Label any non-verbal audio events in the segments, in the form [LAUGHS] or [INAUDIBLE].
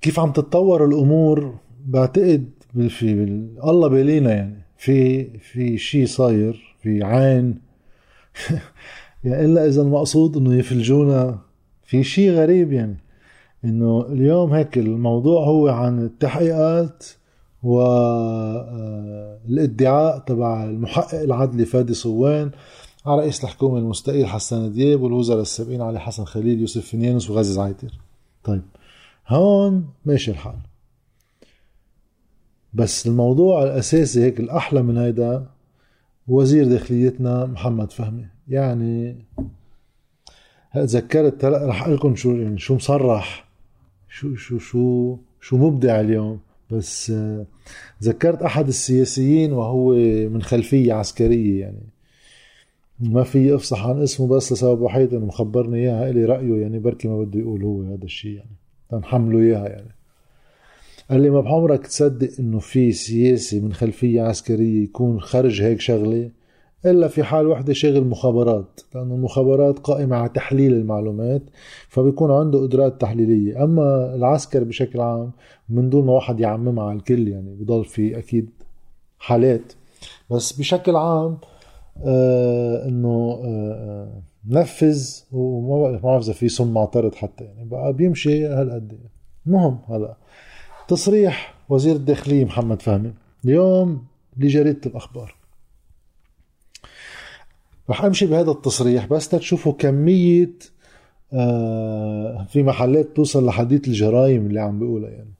كيف عم تتطور الأمور بعتقد في الله بيلينا يعني. في في شيء صاير في عين. [LAUGHS] يعني إلا إذا المقصود إنه يفلجونا في شيء غريب يعني. إنه اليوم هيك الموضوع هو عن التحقيقات والادعاء تبع المحقق العدلي فادي صوان على رئيس الحكومة المستقيل حسان دياب والوزراء السابقين علي حسن خليل يوسف فنيانوس وغازي زعيتر. طيب. هون ماشي الحال. بس الموضوع الأساسي هيك الأحلى من هيدا وزير داخليتنا محمد فهمي. يعني تذكرت رح أقول لكم شو يعني شو مصرح شو شو شو شو مبدع اليوم. بس تذكرت أحد السياسيين وهو من خلفية عسكرية يعني. ما في أفصح عن اسمه بس لسبب وحيد إنه مخبرني إياها إلي رأيه يعني بركي ما بده يقول هو هذا الشيء يعني. تنحمله إياها يعني. قال لي ما بعمرك تصدق إنه في سياسي من خلفية عسكرية يكون خرج هيك شغلة إلا في حال وحدة شغل مخابرات؟ لأنه المخابرات قائمة على تحليل المعلومات فبيكون عنده قدرات تحليلية. أما العسكر بشكل عام من دون ما واحد يعممها على الكل يعني بضل في أكيد حالات. بس بشكل عام آه إنه آه, آه، نفذ وما بعرف إذا في صم معترض حتى يعني. بقى بيمشي هالقد المهم هلا تصريح وزير الداخلية محمد فهمي. اليوم لجريدة الأخبار. رح أمشي بهذا التصريح بس تشوفوا كمية آه في محلات توصل لحديث الجرائم اللي عم بيقولها يعني.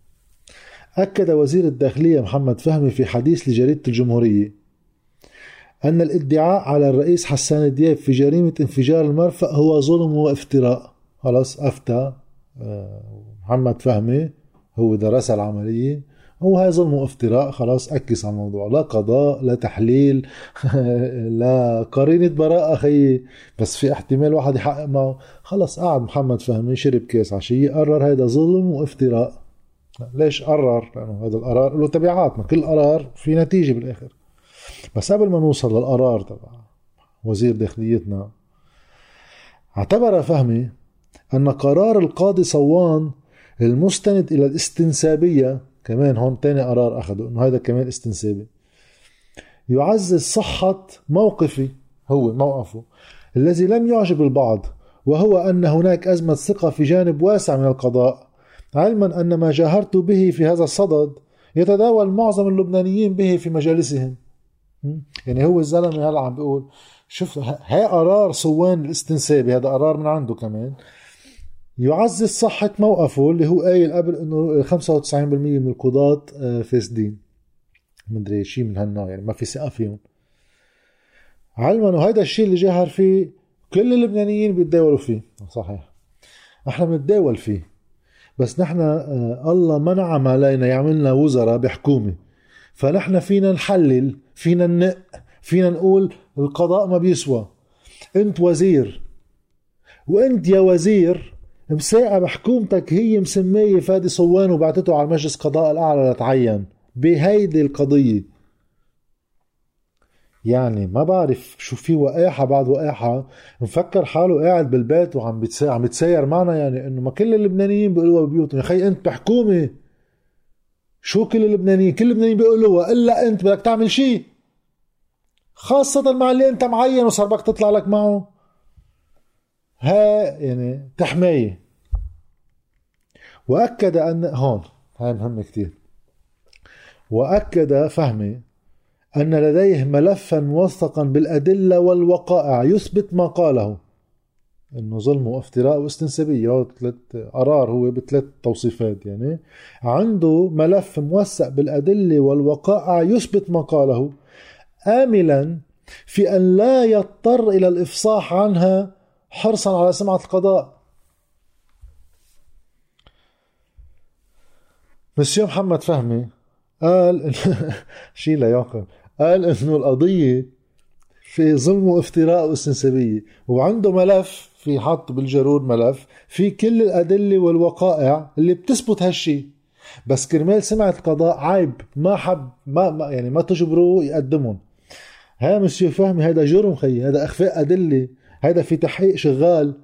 أكد وزير الداخلية محمد فهمي في حديث لجريدة الجمهورية أن الإدعاء على الرئيس حسان دياب في جريمة انفجار المرفأ هو ظلم وافتراء. خلاص أفتى. آه، محمد فهمي هو درس العملية. هو هاي ظلم وافتراء. خلاص أكس على الموضوع. لا قضاء لا تحليل [LAUGHS] لا قرينة براءة خيي بس في احتمال واحد يحقق معه خلص قعد محمد فهمي شرب كاس عشية قرر هيدا ظلم وافتراء. ليش قرر؟ لأنه هذا القرار له تبعات ما كل قرار في نتيجة بالآخر. بس قبل ما نوصل للقرار تبع وزير داخليتنا اعتبر فهمي أن قرار القاضي صوان المستند إلى الاستنسابية كمان هون تاني قرار أخده إنه هذا كمان استنسابي يعزز صحة موقفي هو موقفه الذي لم يعجب البعض وهو أن هناك أزمة ثقة في جانب واسع من القضاء علما أن ما جاهرت به في هذا الصدد يتداول معظم اللبنانيين به في مجالسهم. يعني هو الزلمة هلا عم بيقول شوف هي قرار صوان الاستنسابي هذا قرار من عنده كمان. يعزز صحة موقفه اللي هو قايل قبل إنه 95% من القضاة آه، فاسدين مدري شيء من هالنوع يعني ما في ثقة فيهم. علما انه هيدا الشيء اللي جاهر فيه كل اللبنانيين بيتداولوا فيه. صحيح. إحنا بنتداول فيه. بس نحن آه، الله منعم علينا يعملنا وزراء بحكومة. فنحن فينا نحلل فينا ننق فينا نقول القضاء ما بيسوى. انت وزير وانت يا وزير مساقة بحكومتك هي مسمية فادي صوان وبعتته على مجلس قضاء الأعلى لتعين بهيدي القضية. يعني ما بعرف شو في وقاحة بعد وقاحة مفكر حاله قاعد بالبيت وعم عم بتساير معنا يعني إنه ما كل اللبنانيين بيقولوها ببيوتهم. يا خي انت بحكومة شو كل اللبنانيين؟ كل اللبنانيين بيقولوها إلا أنت بدك تعمل شيء. خاصة مع اللي انت معين وصار بدك تطلع لك معه. ها يعني تحماية. وأكد أن هون هاي مهمة كتير. وأكد فهمي أن لديه ملفا موثقا بالأدلة والوقائع. يثبت ما قاله. إنه ظلم وافتراء واستنسابية. ثلاث قرار هو بثلاث توصيفات يعني. عنده ملف موثق بالأدلة والوقائع. يثبت ما قاله. آملا في أن لا يضطر إلى الإفصاح عنها حرصا على سمعة القضاء. مسيو محمد فهمي قال إن [LAUGHS] شيء لا يعقل. قال انه القضية في ظلم وافتراء واستنسابيه وعنده ملف في حط بالجرور ملف في كل الأدلة والوقائع اللي بتثبت هالشيء بس كرمال سمعة القضاء عيب ما حب ما, ما يعني ما تجبروه يقدمهم. ها مسيو فهمي هذا جرم خيي هذا أخفاء أدلة هذا في تحقيق شغال.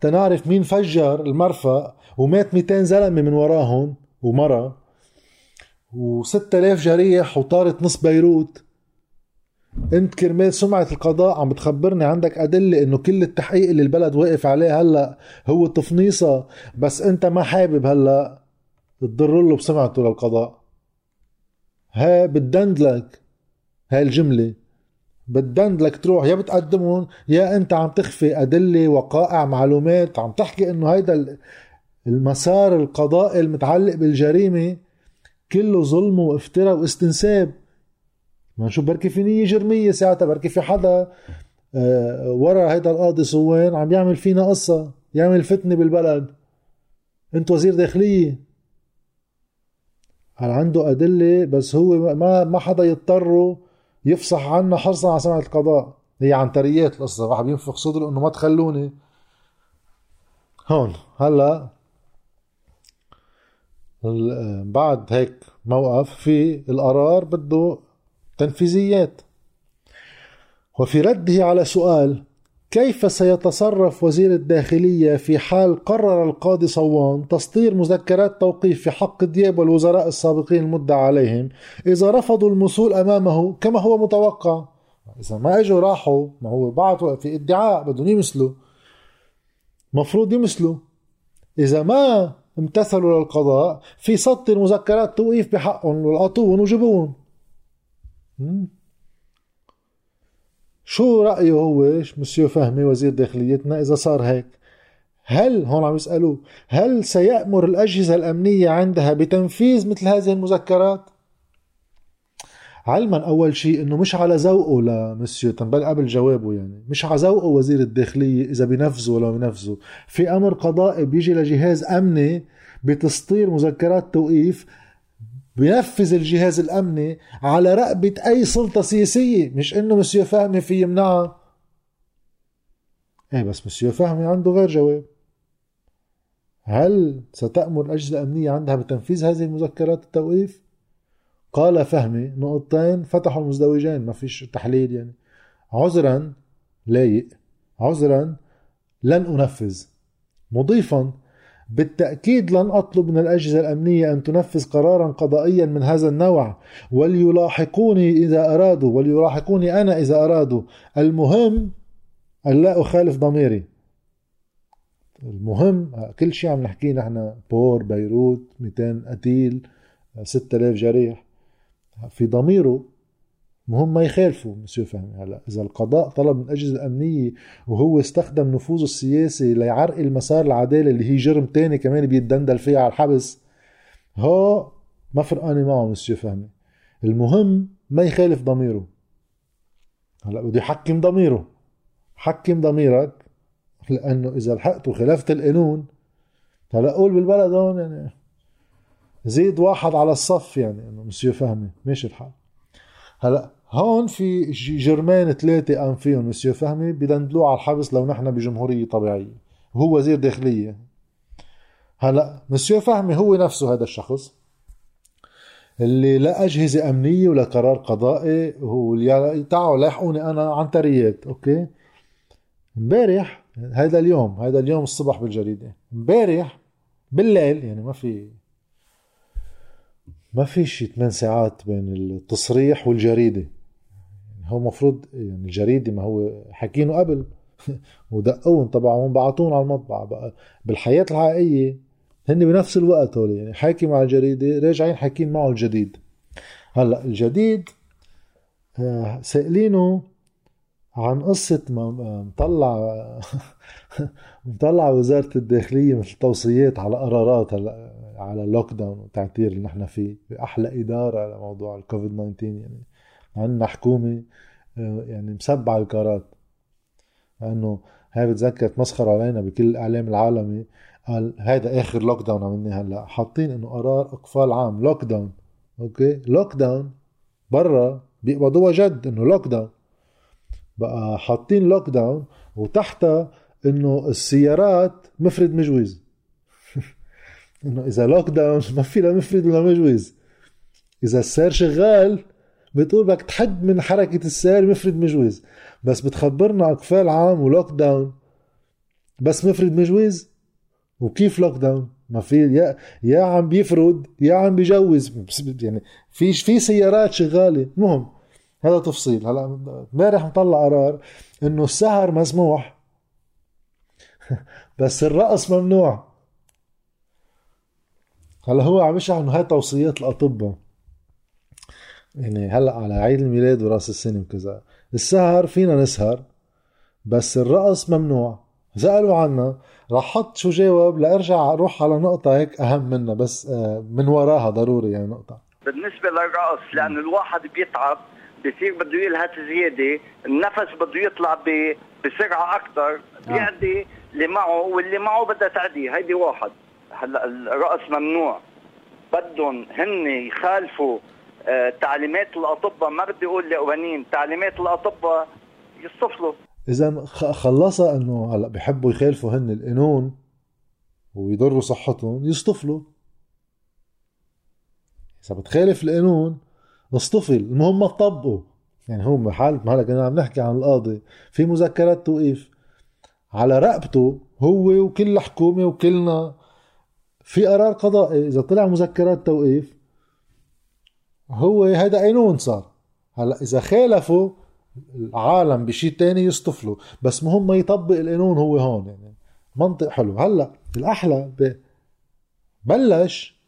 تنعرف مين فجر المرفأ؟ ومات 200 زلمة من وراهم ومرة و6000 جريح وطارت نص بيروت. انت كرمال سمعة القضاء عم بتخبرني عندك أدلة إنه كل التحقيق اللي البلد واقف عليه هلأ هو تفنيصة بس انت ما حابب هلأ تضر له بسمعته للقضاء. ها بتدندلك هاي الجملة بتدندلك تروح يا بتقدمهم يا انت عم تخفي أدلة وقائع معلومات. عم تحكي إنه هيدا المسار القضائي المتعلق بالجريمة كله ظلم وافتراء واستنساب. ما نشوف بركي في نية جرمية ساعتها بركي في حدا آه ورا هيدا القاضي صوان عم يعمل فينا قصة يعمل فتنة بالبلد. انت وزير داخلية. هل عنده أدلة؟ بس هو ما ما حدا يضطره يفصح عنا حرصا على سمعة القضاء. هي عنتريات القصة. واحد بينفخ صدره إنه ما تخلوني. هون هلأ بعد هيك موقف في القرار بده تنفيذيات. وفي رده على سؤال كيف سيتصرف وزير الداخلية في حال قرر القاضي صوان تسطير مذكرات توقيف في حق دياب والوزراء السابقين المدعى عليهم إذا رفضوا المثول أمامه كما هو متوقع؟ إذا ما إجوا راحوا ما هو بعد في ادعاء بدهم يمثلوا. مفروض يمثلوا. إذا ما امتثلوا للقضاء في سطر مذكرات توقيف بحقهم والقطون وجيبوهم شو رأيه هو؟ مسيو فهمي وزير داخليتنا إذا صار هيك؟ هل هون عم يسألوه هل سيأمر الأجهزة الأمنية عندها بتنفيذ مثل هذه المذكرات؟ علما أول شيء أنه مش على ذوقه لمسيو تنبل قبل جوابه يعني. مش على ذوقه وزير الداخلية إذا بينفذوا ولا بينفذوا في أمر قضائي بيجي لجهاز أمني بتسطير مذكرات توقيف بينفذ الجهاز الأمني على رقبة أي سلطة سياسية مش إنه مسيو فهمي في يمنعها إيه بس مسيو فهمي عنده غير جواب. هل ستأمر الأجهزة الأمنية عندها بتنفيذ هذه المذكرات التوقيف؟ قال فهمي نقطتين فتحوا المزدوجين ما فيش تحليل يعني. عذرا لايق عذرا لن أنفذ. مضيفا بالتأكيد لن أطلب من الأجهزة الأمنية أن تنفذ قرارا قضائيا من هذا النوع. وليلاحقوني إذا أرادوا. وليلاحقوني أنا إذا أرادوا. المهم أن لا أخالف ضميري. المهم كل شيء عم نحكيه نحن. بور بيروت 200 قتيل 6000 جريح. في ضميره مهم ما يخالفوا مسيو فهمي هلا إذا القضاء طلب من الاجهزه الامنيه وهو استخدم نفوذه السياسي ليعرقل مسار العداله اللي هي جرم تاني كمان بيتدندل فيها على الحبس ها ما فرقانه معه مسيو فهمي المهم ما يخالف ضميره. هلا بده يحكم ضميره. حكم ضميرك لأنه إذا لحقت وخالفت القانون هلا قول بالبلد هون يعني زيد واحد على الصف يعني انه مسيو فهمي ماشي الحال. هلا هون في جرمان ثلاثة قام فيهم مسيو فهمي؟ بدندلوه على الحبس لو نحن بجمهورية طبيعية. وهو وزير داخلية. هلا مسيو فهمي هو نفسه هذا الشخص اللي لا أجهزة أمنية ولا قرار قضائي هو اللي تعالوا لاحقوني أنا عنتريات أوكي؟ امبارح هذا اليوم هذا اليوم الصبح بالجريدة. امبارح بالليل يعني ما في ما في شي 8 ساعات بين التصريح والجريدة. هو مفروض يعني الجريدة ما هو حكينه قبل. [LAUGHS] ودقون طبعا بعتون على المطبعة. بقى بالحياة الحقيقية هن بنفس الوقت هول يعني حاكي مع الجريدة راجعين حاكين معه الجديد. هلأ الجديد آه، سائلينه عن قصة مطلع [LAUGHS] مطلع وزارة الداخلية مثل توصيات على قرارات هلأ على ال lockdown والتعتير اللي نحن فيه بأحلى إدارة لموضوع الكوفيد 19 يعني عندنا حكومة آه، يعني مسبعة القرارات. لأنه هاي بتذكر تمسخر علينا بكل الإعلام العالمي قال هيدا آخر lockdown عملناه هلأ. حاطين إنه قرار إقفال عام lockdown okay؟ lockdown برا بيقبضوها جد إنه lockdown بقى حاطين lockdown وتحتها إنه السيارات مفرد مجوز. [LAUGHS] إنه إذا lockdown ما في لا مفرد ولا مجوز. إذا السير شغال بتقول بدك تحد من حركة السير مفرد مجوز بس بتخبرنا اقفال عام و lockdown بس مفرد مجوز وكيف لوك داون ما في يا يا عم بيفرد يا عم بيجوز يعني في في سيارات شغالة. المهم هذا تفصيل. هلا امبارح مطلع قرار إنه السهر مسموح. [LAUGHS] بس الرقص ممنوع. هلا هو عم يشرح إنه هاي توصيات الأطباء. يعني هلأ على عيد الميلاد وراس السنة وكذا. السهر فينا نسهر بس الرقص ممنوع. سألوا عنا رح حط شو جاوب لأرجع أروح على نقطة هيك أهم منها بس آه، من وراها ضروري يعني نقطة. بالنسبة للرقص لأنه الواحد بيتعب بصير بده يلهث زيادة النفس بده يطلع بسرعة أكثر آه. بيعدي اللي معه واللي معه بدها تعدي. هيدي واحد. هلأ الرقص ممنوع. بدهم هن يخالفوا تعليمات الأطباء. ما بدي أقول القوانين تعليمات الأطباء يصطفلوا إذا خلصها إنه هلأ بحبوا يخالفوا هن القانون ويضروا صحتهم يصطفلوا إذا بتخالف القانون اصطفل المهم ما تطبقوا. يعني هو بحالة ما هلأ كنا عم نحكي عن القاضي. في مذكرات توقيف. على رقبته هو وكل الحكومة وكلنا. في قرار قضائي. إذا طلع مذكرات توقيف هو هذا قانون صار هلا إذا خالفوا العالم بشيء تاني يصطفلوا. بس مهم ما يطبق القانون هو هون يعني منطق حلو. هلا الأحلى بلش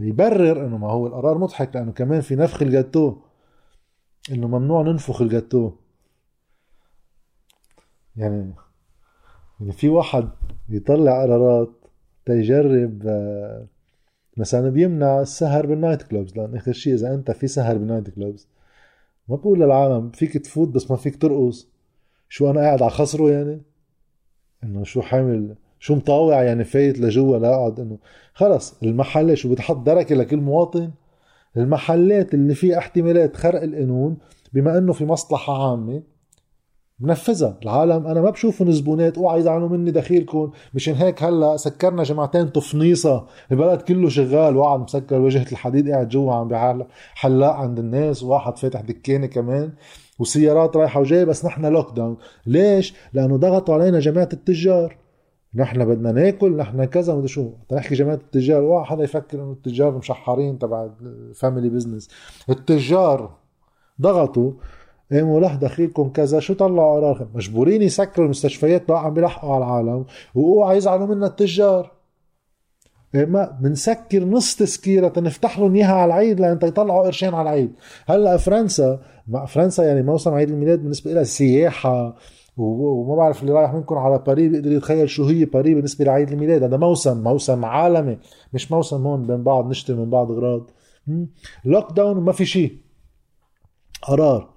يبرر إنه ما هو القرار مضحك لأنه كمان في نفخ الجاتو إنه ممنوع ننفخ الجاتو يعني يعني في واحد يطلع قرارات تيجرب آه، مثلا بيمنع السهر بالنايت كلوبز لأن آخر شيء إذا أنت في سهر بالنايت كلوبز ما بقول للعالم فيك تفوت بس ما فيك ترقص. شو أنا قاعد على خصره يعني؟ إنه شو حامل؟ شو مطاوع يعني فايت لجوا؟ لاقعد إنه خلص. المحلات شو بتحط دركة لكل مواطن. المحلات اللي فيها احتمالات خرق القانون بما إنه في مصلحة عامة منفذها. العالم أنا ما بشوفهم زبونات أوعى يزعلوا مني دخيلكم. مشان هيك هلأ سكرنا جماعتين تفنيصة. البلد كله شغال. واحد مسكر وجهة الحديد قاعد جوا عم بيعلق حلاق عند الناس. وواحد فاتح دكانة كمان. وسيارات رايحة وجاية. بس نحن lockdown ليش؟ لأنه ضغطوا علينا جماعة التجار. نحن بدنا ناكل. نحن كذا. مدري شو. نحكي جماعة التجار. واحد حدا يفكر إنه التجار مشحرين تبع ال family business التجار ضغطوا. قاموا لح دخيلكم كذا. شو طلعوا قرار مجبورين يسكروا المستشفيات بقى عم بيلحقوا على العالم. واوعى يزعلوا منا التجار. ما بنسكر نص تسكيرة تنفتح لهم إياها على العيد لأن يطلعوا قرشين على العيد. هلأ فرنسا مع فرنسا يعني موسم عيد الميلاد بالنسبة لها سياحة. وما بعرف اللي رايح منكم على باري بيقدر يتخيل شو هي باري بالنسبة لعيد الميلاد. هذا موسم موسم عالمي. مش موسم هون بين بعض نشتري من بعض اغراض lockdown وما في شيء. قرار.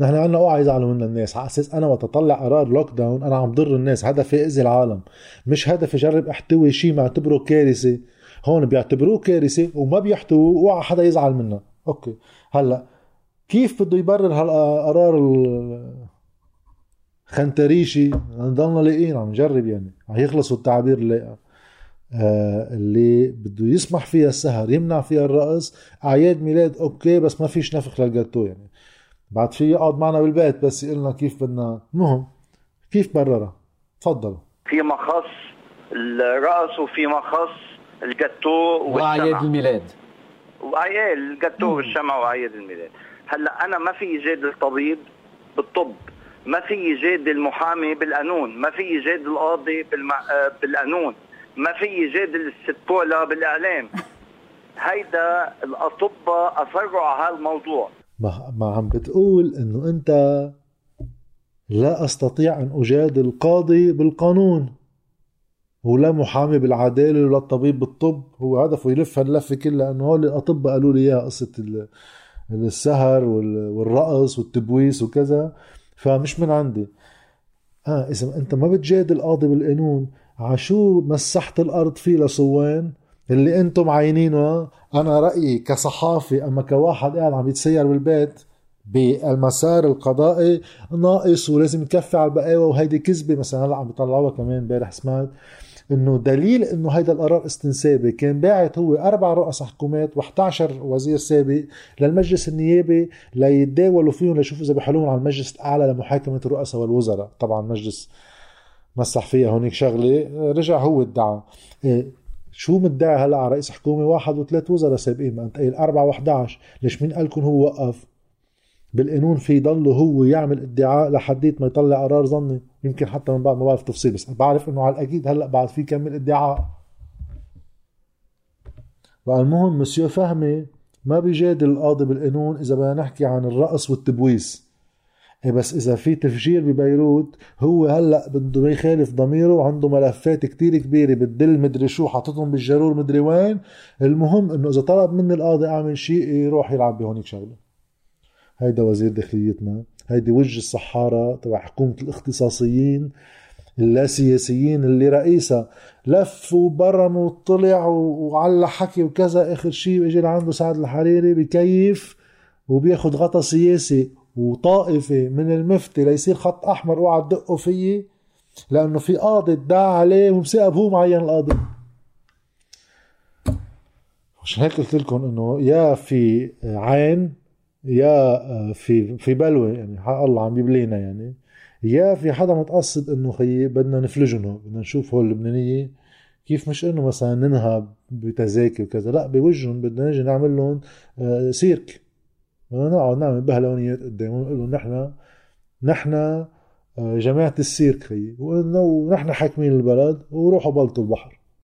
نحن عنا اوعى يزعلوا منا الناس. على أساس أنا وقت اطلع قرار lockdown أنا عم ضر الناس. هدفي إذي العالم. مش هدفي جرب احتوي شيء معتبره كارثة. هون بيعتبروه كارثة وما بيحتووا اوعى حدا يزعل منا. okay. هلأ كيف بده يبرر هالقرار خنتريشي؟ نضلنا لاقيين عم نجرب يعني. عم يخلصوا التعابير اللي آه اللي بده يسمح فيها السهر يمنع فيها الرقص. أعياد ميلاد okay بس ما فيش نفخ للجاتو يعني. بعد في يقعد معنا بالبيت بس يقول كيف بدنا المهم كيف بررها؟ تفضل في مخص الرقص وفي مخص الجاتو وأعياد الميلاد. وأعياد الجاتو والشمع وأعياد الميلاد. هلا أنا ما في يجادل طبيب بالطب ما في يجادل المحامي بالقانون ما في يجادل القاضي بالمع... بالقانون ما في يجادل الست بولا بالإعلام. [LAUGHS] هيدا الأطباء اصروا على هالموضوع. ما, عم بتقول إنه أنت لا أستطيع أن أجادل القاضي بالقانون ولا محامي بالعدالة ولا الطبيب بالطب. هو هدفه يلف هاللفة كلها إنه هول الأطباء قالوا لي إياها قصة السهر والرقص والتبويس وكذا. فمش من عندي. آه إذا أنت ما بتجادل القاضي بالقانون عشو مسحت الأرض فيه لصوان اللي أنتم عاينينه أنا رأيي كصحافي اما كواحد قاعد عم يتسير بالبيت بالمسار القضائي ناقص ولازم يكفي على البقاوى وهيدي كذبة مثلا هلأ عم بيطلعوها كمان امبارح سمعت إنه دليل إنه هيدا القرار استنسابي كان باعت هو أربع رؤساء حكومات و11 وزير سابق للمجلس النيابي ليتداولوا فيهم ليشوفوا إذا بحلوهم على المجلس الأعلى لمحاكمة الرؤساء والوزراء. طبعا مجلس مسح فيها هونيك شغلة رجع هو ادعى. إيه شو مدعي هلا على رئيس حكومة واحد وثلاث وزراء سابقين؟ ما أنت قايل أربعة و11 ليش مين قالكم هو وقف؟ بالقانون في يضله هو يعمل ادعاء لحديت ما يطلع قرار ظني. يمكن حتى من بعد ما بعرف تفصيل بس بعرف إنه على الأكيد هلا بعد في كمل ادعاء. المهم مسيو فهمي ما بيجادل القاضي بالقانون إذا بدنا نحكي عن الرقص والتبويس. بس إذا في تفجير ببيروت هو هلأ بده يخالف ضميره وعنده ملفات كتير كبيرة بتدل مدري شو حاططهم بالجرور مدري وين. المهم إنه إذا طلب مني القاضي أعمل شيء يروح يلعب بهونيك شغلة. هيدا وزير داخليتنا هيدي وجه الصحارة تبع حكومة الاختصاصيين اللا سياسيين اللي رئيسها لف وبرم وطلع وعلى حكي وكذا. آخر شيء اجى لعنده سعد الحريري بكيف وبياخد غطا سياسي. وطائفي من المفتي ليصير خط أحمر اوعى تدقوا فيي لأنه في قاضي ادعى عليه ومسقب هو معين القاضي. عشان هيك قلت لكم إنه يا في عين يا في في بلوى يعني حق الله عم يبلينا يعني. يا في حدا متقصد إنه خيي بدنا نفلجنه بدنا نشوف هول اللبنانيه كيف مش إنه مثلا ننهب بتذاكر وكذا لا بوجهن بدنا نجي نعمل لهم آه، سيرك. بدنا نقعد نعمل بهلونيات قدامهم نقول لهم نحن نحن آه، جماعة السيرك خيي ونحن حاكمين البلد وروحوا بلطوا البحر.